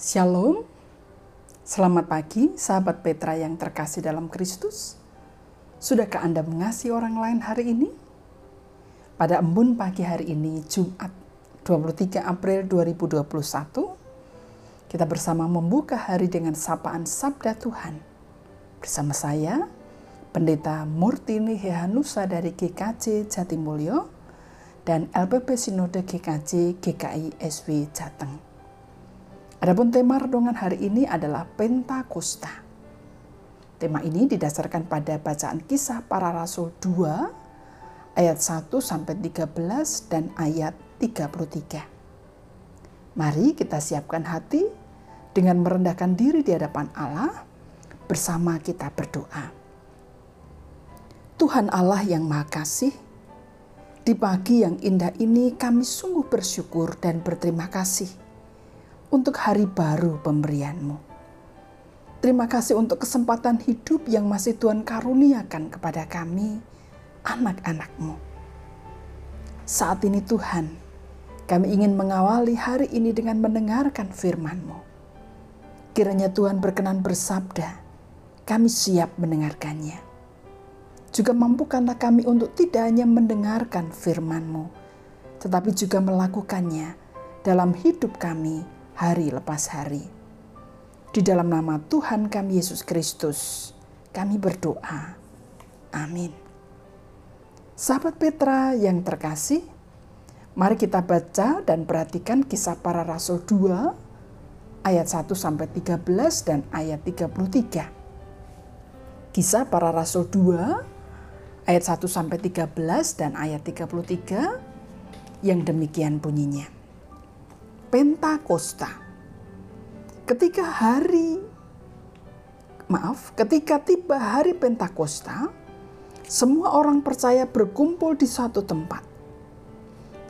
Shalom, selamat pagi sahabat Petra yang terkasih dalam Kristus. Sudahkah Anda mengasihi orang lain hari ini? Pada embun pagi hari ini, Jumat 23 April 2021, kita bersama membuka hari dengan sapaan Sabda Tuhan. Bersama saya, Pendeta Murtini Hehanusa dari GKJ Jatimulyo dan LPP Sinode GKJ GKI SW Jateng. Adapun tema renungan hari ini adalah Pentakosta. Tema ini didasarkan pada bacaan kisah para rasul 2 ayat 1 sampai 13 dan ayat 33. Mari kita siapkan hati dengan merendahkan diri di hadapan Allah bersama kita berdoa. Tuhan Allah yang Maha Kasih, di pagi yang indah ini kami sungguh bersyukur dan berterima kasih untuk hari baru pemberianmu. Terima kasih untuk kesempatan hidup yang masih Tuhan karuniakan kepada kami, anak-anakmu. Saat ini Tuhan, kami ingin mengawali hari ini dengan mendengarkan firman-Mu. Kiranya Tuhan berkenan bersabda, kami siap mendengarkannya. Juga mampukanlah kami untuk tidak hanya mendengarkan firman-Mu, tetapi juga melakukannya dalam hidup kami hari lepas hari. Di dalam nama Tuhan kami Yesus Kristus, kami berdoa. Amin. Sahabat Petra yang terkasih, mari kita baca dan perhatikan kisah para rasul 2 ayat 1 sampai 13 dan ayat 33. Kisah para rasul 2 ayat 1 sampai 13 dan ayat 33 yang demikian bunyinya. Pentakosta. Ketika hari maaf, ketika tiba hari Pentakosta, semua orang percaya berkumpul di satu tempat.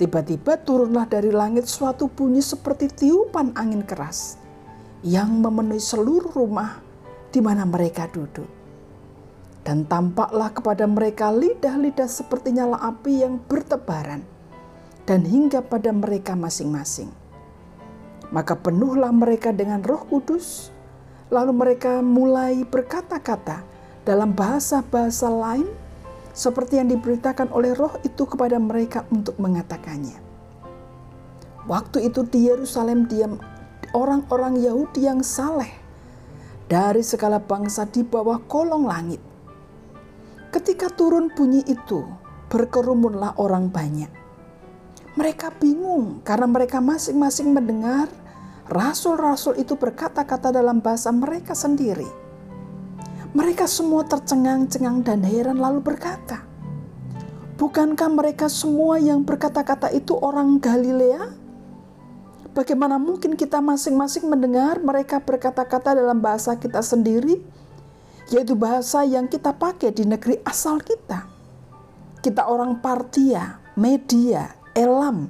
Tiba-tiba turunlah dari langit suatu bunyi seperti tiupan angin keras yang memenuhi seluruh rumah di mana mereka duduk. Dan tampaklah kepada mereka lidah-lidah seperti nyala api yang bertebaran dan hingga pada mereka masing-masing maka penuhlah mereka dengan Roh Kudus, lalu mereka mulai berkata-kata dalam bahasa-bahasa lain seperti yang diberitakan oleh Roh itu kepada mereka untuk mengatakannya. Waktu itu di Yerusalem diam orang-orang Yahudi yang saleh dari segala bangsa di bawah kolong langit. Ketika turun bunyi itu, berkerumunlah orang banyak. Mereka bingung karena mereka masing-masing mendengar rasul-rasul itu berkata-kata dalam bahasa mereka sendiri. Mereka semua tercengang-cengang dan heran lalu berkata, Bukankah mereka semua yang berkata-kata itu orang Galilea? Bagaimana mungkin kita masing-masing mendengar mereka berkata-kata dalam bahasa kita sendiri, yaitu bahasa yang kita pakai di negeri asal kita? Kita orang Partia, Media, Elam,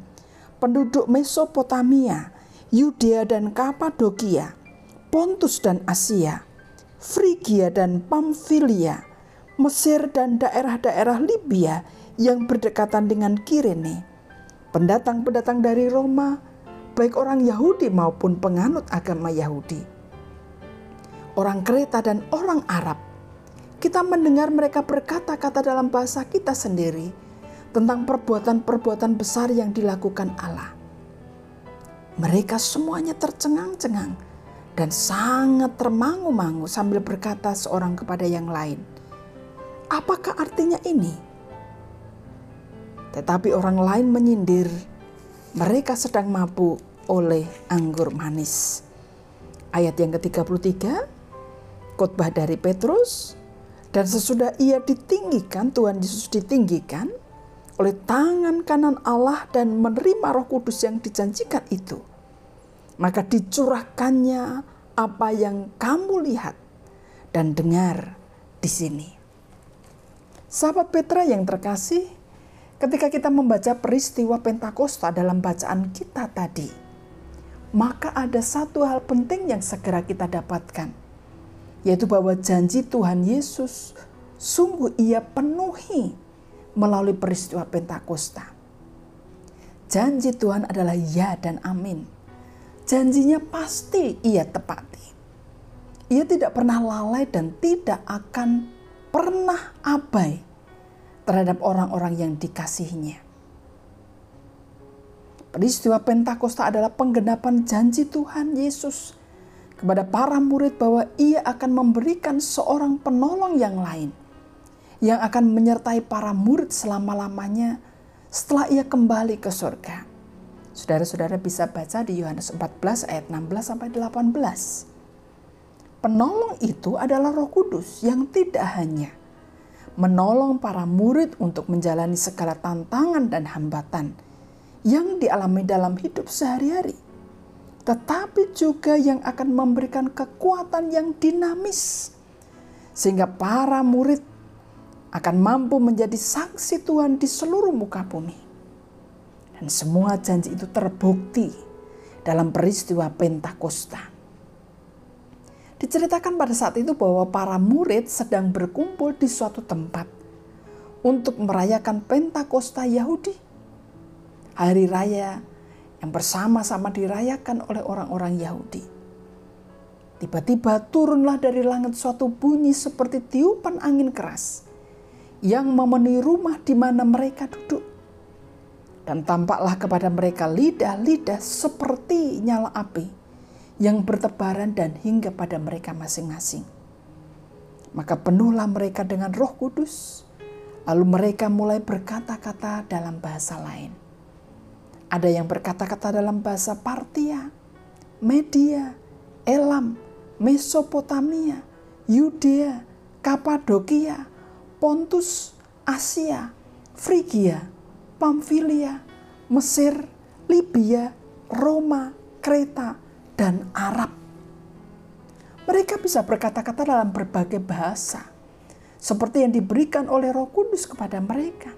penduduk Mesopotamia, Yudea dan Kapadokia, Pontus dan Asia, Frigia dan Pamfilia, Mesir dan daerah-daerah Libya yang berdekatan dengan Kirene, pendatang-pendatang dari Roma, baik orang Yahudi maupun penganut agama Yahudi, orang Kreta dan orang Arab. Kita mendengar mereka berkata-kata dalam bahasa kita sendiri tentang perbuatan-perbuatan besar yang dilakukan Allah mereka semuanya tercengang-cengang dan sangat termangu-mangu sambil berkata seorang kepada yang lain, "Apakah artinya ini?" Tetapi orang lain menyindir, mereka sedang mabuk oleh anggur manis. Ayat yang ke-33, khotbah dari Petrus, dan sesudah ia ditinggikan, Tuhan Yesus ditinggikan oleh tangan kanan Allah dan menerima roh kudus yang dijanjikan itu maka dicurahkannya apa yang kamu lihat dan dengar di sini. Sahabat Petra yang terkasih, ketika kita membaca peristiwa Pentakosta dalam bacaan kita tadi, maka ada satu hal penting yang segera kita dapatkan, yaitu bahwa janji Tuhan Yesus sungguh ia penuhi melalui peristiwa Pentakosta. Janji Tuhan adalah ya dan amin janjinya pasti ia tepati. Ia tidak pernah lalai dan tidak akan pernah abai terhadap orang-orang yang dikasihinya. Peristiwa Pentakosta adalah penggenapan janji Tuhan Yesus kepada para murid bahwa ia akan memberikan seorang penolong yang lain yang akan menyertai para murid selama-lamanya setelah ia kembali ke surga. Saudara-saudara bisa baca di Yohanes 14 ayat 16 sampai 18. Penolong itu adalah Roh Kudus yang tidak hanya menolong para murid untuk menjalani segala tantangan dan hambatan, yang dialami dalam hidup sehari-hari, tetapi juga yang akan memberikan kekuatan yang dinamis, sehingga para murid akan mampu menjadi saksi Tuhan di seluruh muka bumi. Dan semua janji itu terbukti dalam peristiwa Pentakosta. Diceritakan pada saat itu bahwa para murid sedang berkumpul di suatu tempat untuk merayakan Pentakosta Yahudi hari raya yang bersama-sama dirayakan oleh orang-orang Yahudi. Tiba-tiba turunlah dari langit suatu bunyi seperti tiupan angin keras yang memenuhi rumah di mana mereka duduk. Dan tampaklah kepada mereka lidah-lidah seperti nyala api yang bertebaran dan hingga pada mereka masing-masing. Maka penuhlah mereka dengan roh kudus, lalu mereka mulai berkata-kata dalam bahasa lain ada yang berkata-kata dalam bahasa Partia, Media, Elam, Mesopotamia, Yudea, Kapadokia, Pontus, Asia, Frigia, Pamfilia, Mesir, Libya, Roma, Kreta, dan Arab. Mereka bisa berkata-kata dalam berbagai bahasa, seperti yang diberikan oleh Roh Kudus kepada mereka.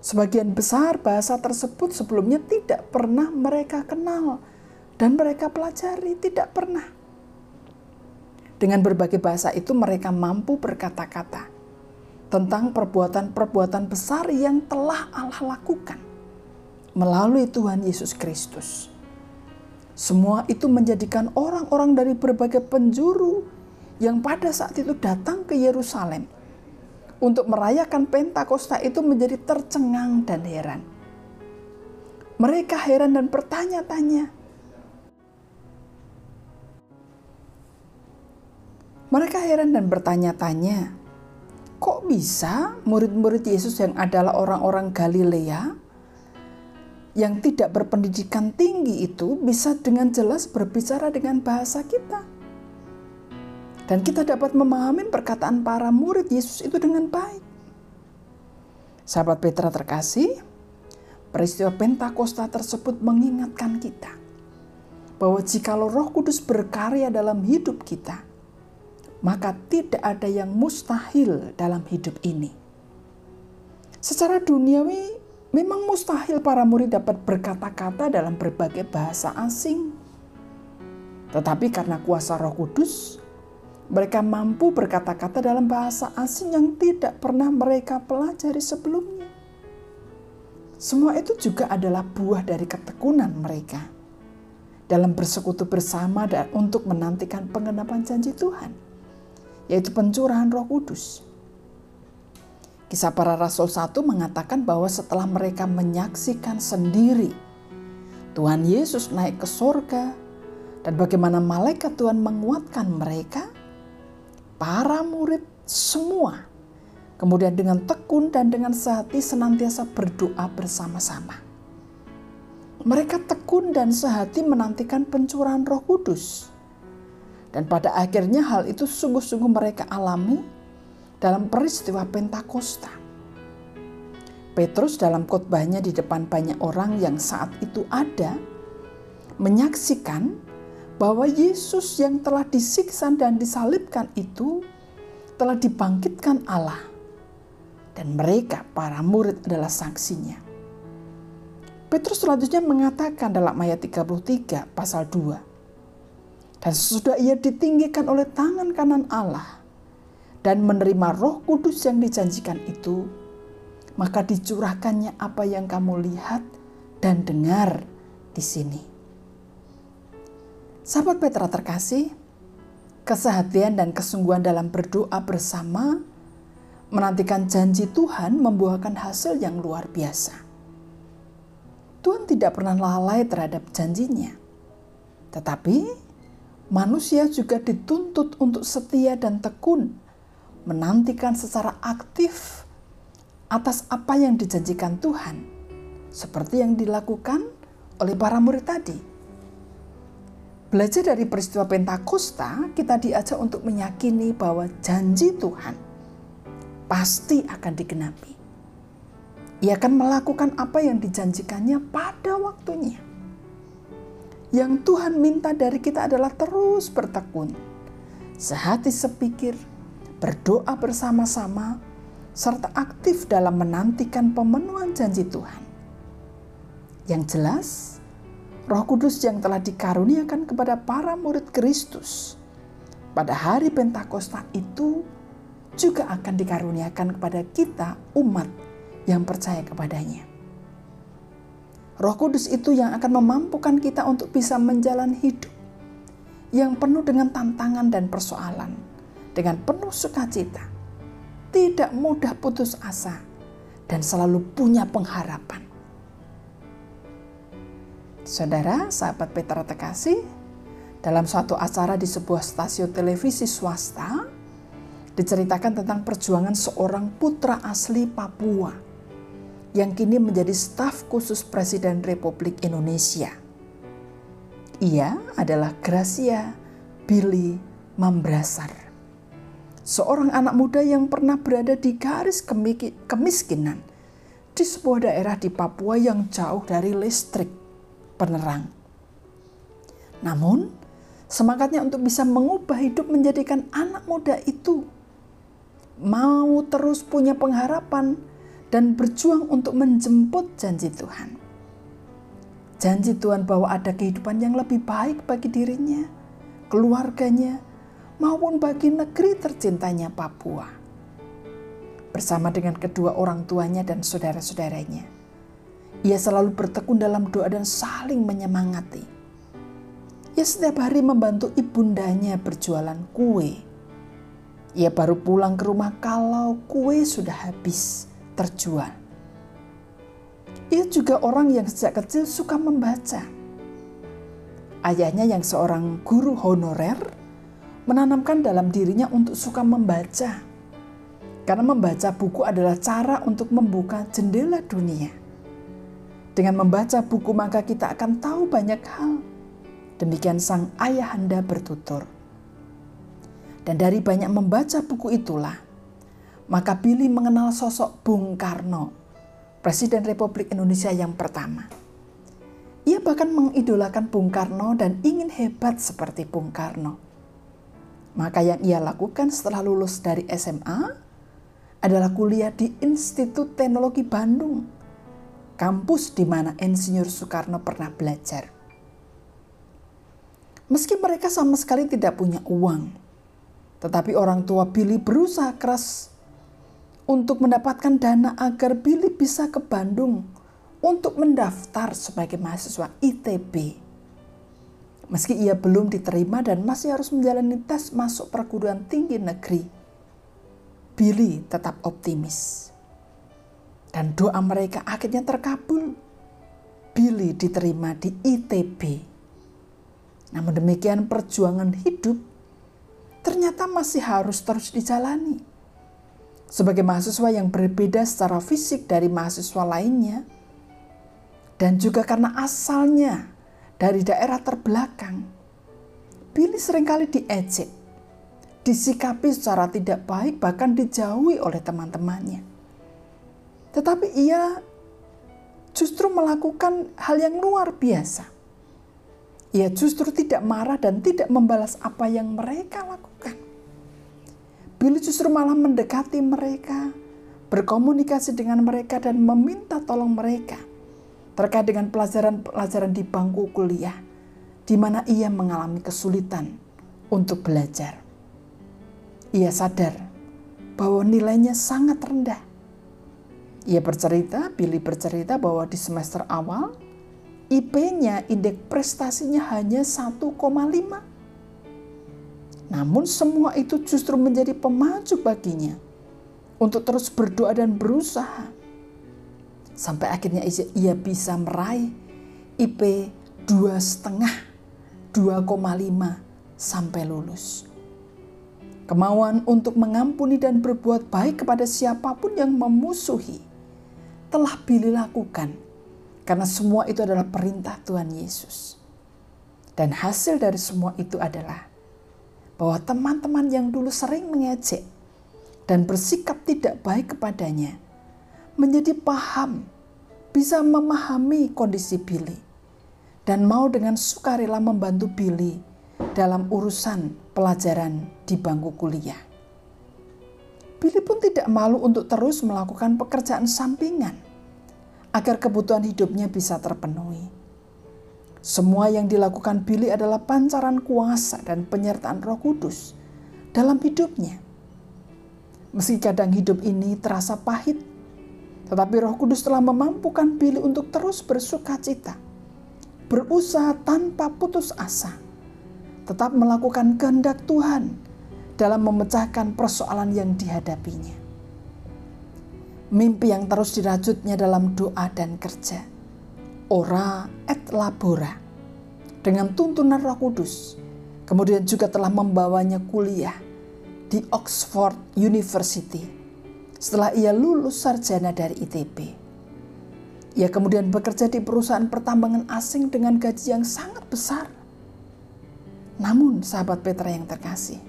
Sebagian besar bahasa tersebut sebelumnya tidak pernah mereka kenal dan mereka pelajari, tidak pernah. Dengan berbagai bahasa itu mereka mampu berkata-kata tentang perbuatan-perbuatan besar yang telah Allah lakukan melalui Tuhan Yesus Kristus. Semua itu menjadikan orang-orang dari berbagai penjuru yang pada saat itu datang ke Yerusalem untuk merayakan Pentakosta itu menjadi tercengang dan heran. Mereka heran dan bertanya-tanya. Mereka heran dan bertanya-tanya, bisa murid-murid Yesus yang adalah orang-orang Galilea yang tidak berpendidikan tinggi itu bisa dengan jelas berbicara dengan bahasa kita? Dan kita dapat memahami perkataan para murid Yesus itu dengan baik. Sahabat Petra terkasih, peristiwa Pentakosta tersebut mengingatkan kita bahwa jikalau Roh Kudus berkarya dalam hidup kita, maka tidak ada yang mustahil dalam hidup ini. Secara duniawi, memang mustahil para murid dapat berkata-kata dalam berbagai bahasa asing. Tetapi karena kuasa Roh Kudus, mereka mampu berkata-kata dalam bahasa asing yang tidak pernah mereka pelajari sebelumnya. Semua itu juga adalah buah dari ketekunan mereka dalam bersekutu bersama dan untuk menantikan pengenapan janji Tuhan, yaitu pencurahan Roh Kudus. Kisah para Rasul 1 mengatakan bahwa setelah mereka menyaksikan sendiri Tuhan Yesus naik ke sorga dan bagaimana malaikat Tuhan menguatkan mereka, para murid semua kemudian dengan tekun dan dengan sehati senantiasa berdoa bersama-sama. Mereka tekun dan sehati menantikan pencurahan Roh Kudus. Dan pada akhirnya hal itu sungguh-sungguh mereka alami dalam peristiwa Pentakosta. Petrus dalam khotbahnya di depan banyak orang yang saat itu ada menyaksikan bahwa Yesus yang telah disiksa dan disalibkan itu telah dibangkitkan Allah. Dan mereka, para murid adalah saksinya. Petrus selanjutnya mengatakan dalam ayat 33 pasal 2. Dan sesudah ia ditinggikan oleh tangan kanan Allah dan menerima roh kudus yang dijanjikan itu, maka dicurahkannya apa yang kamu lihat dan dengar di sini. Sahabat Petra terkasih, kesehatian dan kesungguhan dalam berdoa bersama menantikan janji Tuhan membuahkan hasil yang luar biasa. Tuhan tidak pernah lalai terhadap janjinya. Tetapi manusia juga dituntut untuk setia dan tekun menantikan secara aktif atas apa yang dijanjikan Tuhan, seperti yang dilakukan oleh para murid tadi. Belajar dari peristiwa Pentakosta, kita diajak untuk meyakini bahwa janji Tuhan pasti akan digenapi. Ia akan melakukan apa yang dijanjikannya pada waktunya. Yang Tuhan minta dari kita adalah terus bertekun, sehati sepikir, berdoa bersama-sama, serta aktif dalam menantikan pemenuhan janji Tuhan. Yang jelas, Roh Kudus yang telah dikaruniakan kepada para murid Kristus pada hari Pentakosta itu juga akan dikaruniakan kepada kita umat yang percaya kepadanya. Roh Kudus itu yang akan memampukan kita untuk bisa menjalani hidup yang penuh dengan tantangan dan persoalan, dengan penuh sukacita, tidak mudah putus asa, dan selalu punya pengharapan. Saudara, sahabat Petra Tekasih, dalam suatu acara di sebuah stasiun televisi swasta, diceritakan tentang perjuangan seorang putra asli Papua yang kini menjadi staf khusus Presiden Republik Indonesia. Ia adalah Gracia Billy Mambrasar. Seorang anak muda yang pernah berada di garis kemiskinan di sebuah daerah di Papua yang jauh dari listrik penerang. Namun, semangatnya untuk bisa mengubah hidup menjadikan anak muda itu mau terus punya pengharapan dan berjuang untuk menjemput janji Tuhan. Janji Tuhan bahwa ada kehidupan yang lebih baik bagi dirinya, keluarganya, maupun bagi negeri tercintanya Papua. Bersama dengan kedua orang tuanya dan saudara-saudaranya, ia selalu bertekun dalam doa dan saling menyemangati. Ia setiap hari membantu ibundanya berjualan kue ia baru pulang ke rumah kalau kue sudah habis terjual. Ia juga orang yang sejak kecil suka membaca. Ayahnya yang seorang guru honorer menanamkan dalam dirinya untuk suka membaca. Karena membaca buku adalah cara untuk membuka jendela dunia. Dengan membaca buku maka kita akan tahu banyak hal. Demikian sang ayahanda bertutur. Dan dari banyak membaca buku itulah, maka Billy mengenal sosok Bung Karno, Presiden Republik Indonesia yang pertama. Ia bahkan mengidolakan Bung Karno dan ingin hebat seperti Bung Karno. Maka yang ia lakukan setelah lulus dari SMA adalah kuliah di Institut Teknologi Bandung, kampus di mana Insinyur Soekarno pernah belajar. Meski mereka sama sekali tidak punya uang, tetapi orang tua Billy berusaha keras untuk mendapatkan dana agar Billy bisa ke Bandung untuk mendaftar sebagai mahasiswa ITB. Meski ia belum diterima dan masih harus menjalani tes masuk perguruan tinggi negeri, Billy tetap optimis. Dan doa mereka akhirnya terkabul. Billy diterima di ITB. Namun demikian perjuangan hidup ternyata masih harus terus dijalani. Sebagai mahasiswa yang berbeda secara fisik dari mahasiswa lainnya, dan juga karena asalnya dari daerah terbelakang, Billy sering kali diejek, disikapi secara tidak baik, bahkan dijauhi oleh teman-temannya. Tetapi ia justru melakukan hal yang luar biasa ia justru tidak marah dan tidak membalas apa yang mereka lakukan. Billy justru malah mendekati mereka, berkomunikasi dengan mereka dan meminta tolong mereka terkait dengan pelajaran-pelajaran di bangku kuliah di mana ia mengalami kesulitan untuk belajar. Ia sadar bahwa nilainya sangat rendah. Ia bercerita, Billy bercerita bahwa di semester awal IP-nya, indeks prestasinya hanya 1,5. Namun semua itu justru menjadi pemacu baginya untuk terus berdoa dan berusaha. Sampai akhirnya ia bisa meraih IP dua setengah, 2,5 sampai lulus. Kemauan untuk mengampuni dan berbuat baik kepada siapa pun yang memusuhi telah Billy lakukan karena semua itu adalah perintah Tuhan Yesus. Dan hasil dari semua itu adalah bahwa teman-teman yang dulu sering mengejek dan bersikap tidak baik kepadanya menjadi paham, bisa memahami kondisi Billy dan mau dengan sukarela membantu Billy dalam urusan pelajaran di bangku kuliah. Billy pun tidak malu untuk terus melakukan pekerjaan sampingan agar kebutuhan hidupnya bisa terpenuhi. Semua yang dilakukan Billy adalah pancaran kuasa dan penyertaan Roh Kudus dalam hidupnya. Meski kadang hidup ini terasa pahit, tetapi Roh Kudus telah memampukan Billy untuk terus bersuka cita, berusaha tanpa putus asa, tetap melakukan kehendak Tuhan dalam memecahkan persoalan yang dihadapinya mimpi yang terus dirajutnya dalam doa dan kerja. Ora et labora. Dengan tuntunan roh kudus. Kemudian juga telah membawanya kuliah di Oxford University. Setelah ia lulus sarjana dari ITB. Ia kemudian bekerja di perusahaan pertambangan asing dengan gaji yang sangat besar. Namun sahabat Petra yang terkasih,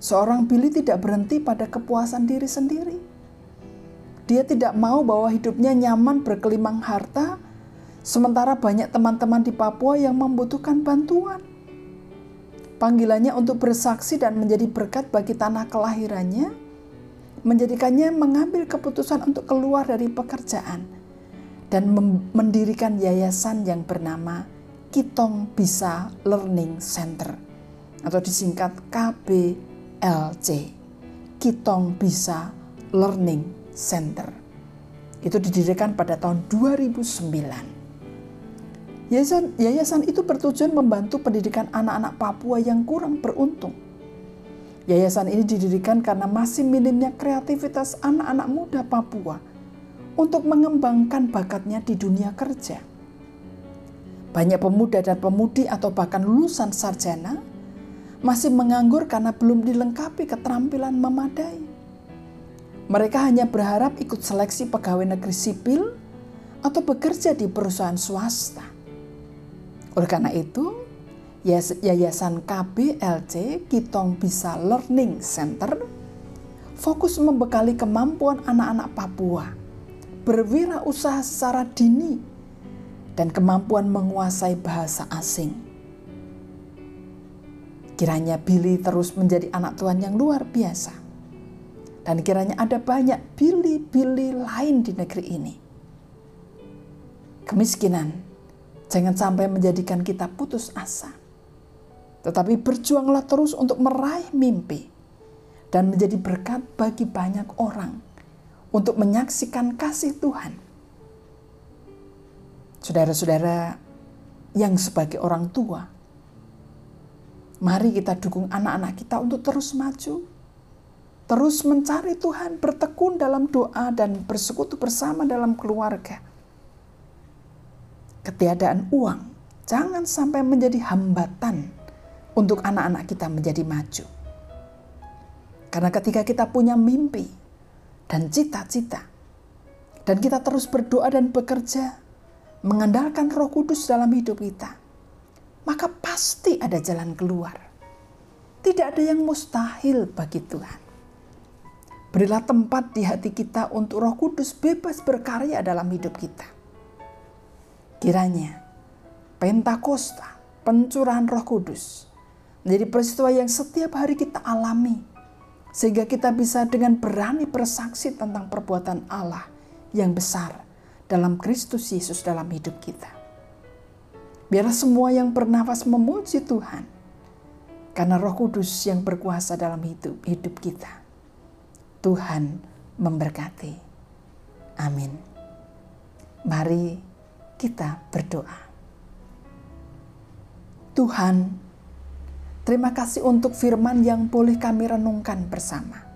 seorang Billy tidak berhenti pada kepuasan diri sendiri dia tidak mau bahwa hidupnya nyaman berkelimang harta, sementara banyak teman-teman di Papua yang membutuhkan bantuan. Panggilannya untuk bersaksi dan menjadi berkat bagi tanah kelahirannya, menjadikannya mengambil keputusan untuk keluar dari pekerjaan dan mendirikan yayasan yang bernama Kitong Bisa Learning Center atau disingkat KBLC. Kitong Bisa Learning Center. Itu didirikan pada tahun 2009. Yayasan, yayasan itu bertujuan membantu pendidikan anak-anak Papua yang kurang beruntung. Yayasan ini didirikan karena masih minimnya kreativitas anak-anak muda Papua untuk mengembangkan bakatnya di dunia kerja. Banyak pemuda dan pemudi atau bahkan lulusan sarjana masih menganggur karena belum dilengkapi keterampilan memadai. Mereka hanya berharap ikut seleksi pegawai negeri sipil atau bekerja di perusahaan swasta. Oleh karena itu, Yayasan KBLC Kitong Bisa Learning Center fokus membekali kemampuan anak-anak Papua berwirausaha secara dini dan kemampuan menguasai bahasa asing. Kiranya Billy terus menjadi anak Tuhan yang luar biasa dan kiranya ada banyak bili-bili lain di negeri ini. Kemiskinan jangan sampai menjadikan kita putus asa. Tetapi berjuanglah terus untuk meraih mimpi dan menjadi berkat bagi banyak orang untuk menyaksikan kasih Tuhan. Saudara-saudara yang sebagai orang tua, mari kita dukung anak-anak kita untuk terus maju, terus mencari Tuhan, bertekun dalam doa dan bersekutu bersama dalam keluarga. Ketiadaan uang jangan sampai menjadi hambatan untuk anak-anak kita menjadi maju. Karena ketika kita punya mimpi dan cita-cita, dan kita terus berdoa dan bekerja, mengandalkan roh kudus dalam hidup kita, maka pasti ada jalan keluar. Tidak ada yang mustahil bagi Tuhan. Berilah tempat di hati kita untuk Roh Kudus bebas berkarya dalam hidup kita. Kiranya Pentakosta, pencurahan Roh Kudus, menjadi peristiwa yang setiap hari kita alami, sehingga kita bisa dengan berani bersaksi tentang perbuatan Allah yang besar dalam Kristus Yesus dalam hidup kita. Biarlah semua yang bernafas memuji Tuhan, karena Roh Kudus yang berkuasa dalam hidup hidup kita. Tuhan memberkati. Amin. Mari kita berdoa. Tuhan, terima kasih untuk firman yang boleh kami renungkan bersama.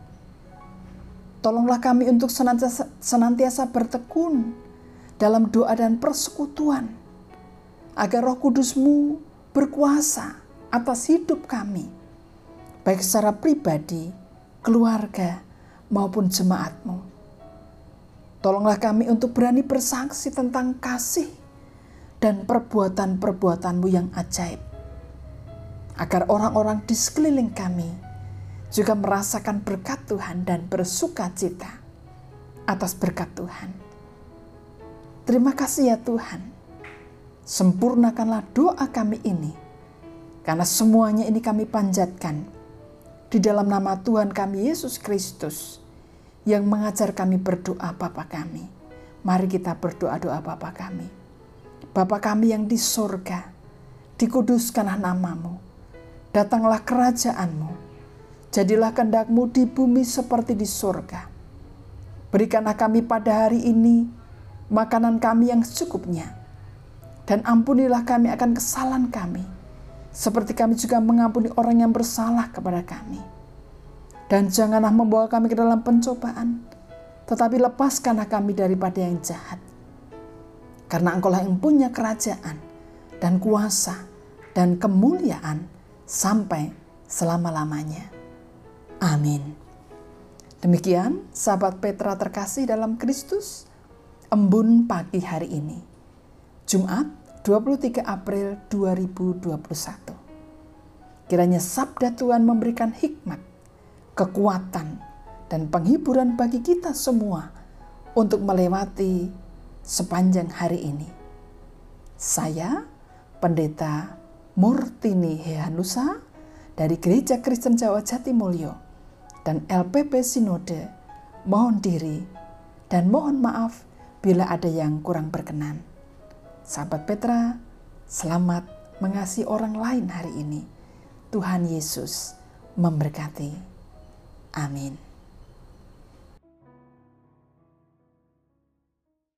Tolonglah kami untuk senantiasa, senantiasa bertekun dalam doa dan persekutuan, agar roh kudusmu berkuasa atas hidup kami, baik secara pribadi, keluarga, maupun jemaatmu. Tolonglah kami untuk berani bersaksi tentang kasih dan perbuatan-perbuatanmu yang ajaib agar orang-orang di sekeliling kami juga merasakan berkat Tuhan dan bersuka cita atas berkat Tuhan. Terima kasih ya Tuhan. Sempurnakanlah doa kami ini. Karena semuanya ini kami panjatkan di dalam nama Tuhan kami Yesus Kristus yang mengajar kami berdoa Bapa kami. Mari kita berdoa doa Bapa kami. Bapa kami yang di sorga, dikuduskanlah namamu datanglah kerajaanmu, jadilah kehendakmu di bumi seperti di surga. Berikanlah kami pada hari ini makanan kami yang secukupnya, dan ampunilah kami akan kesalahan kami, seperti kami juga mengampuni orang yang bersalah kepada kami. Dan janganlah membawa kami ke dalam pencobaan, tetapi lepaskanlah kami daripada yang jahat. Karena engkaulah yang punya kerajaan dan kuasa dan kemuliaan sampai selama-lamanya. Amin. Demikian sahabat Petra terkasih dalam Kristus, embun pagi hari ini. Jumat 23 April 2021. Kiranya sabda Tuhan memberikan hikmat, kekuatan, dan penghiburan bagi kita semua untuk melewati sepanjang hari ini. Saya, Pendeta Murtini Hehanusa dari Gereja Kristen Jawa Jatimulyo dan LPP Sinode mohon diri dan mohon maaf bila ada yang kurang berkenan. Sahabat Petra, selamat mengasihi orang lain hari ini. Tuhan Yesus memberkati. Amin.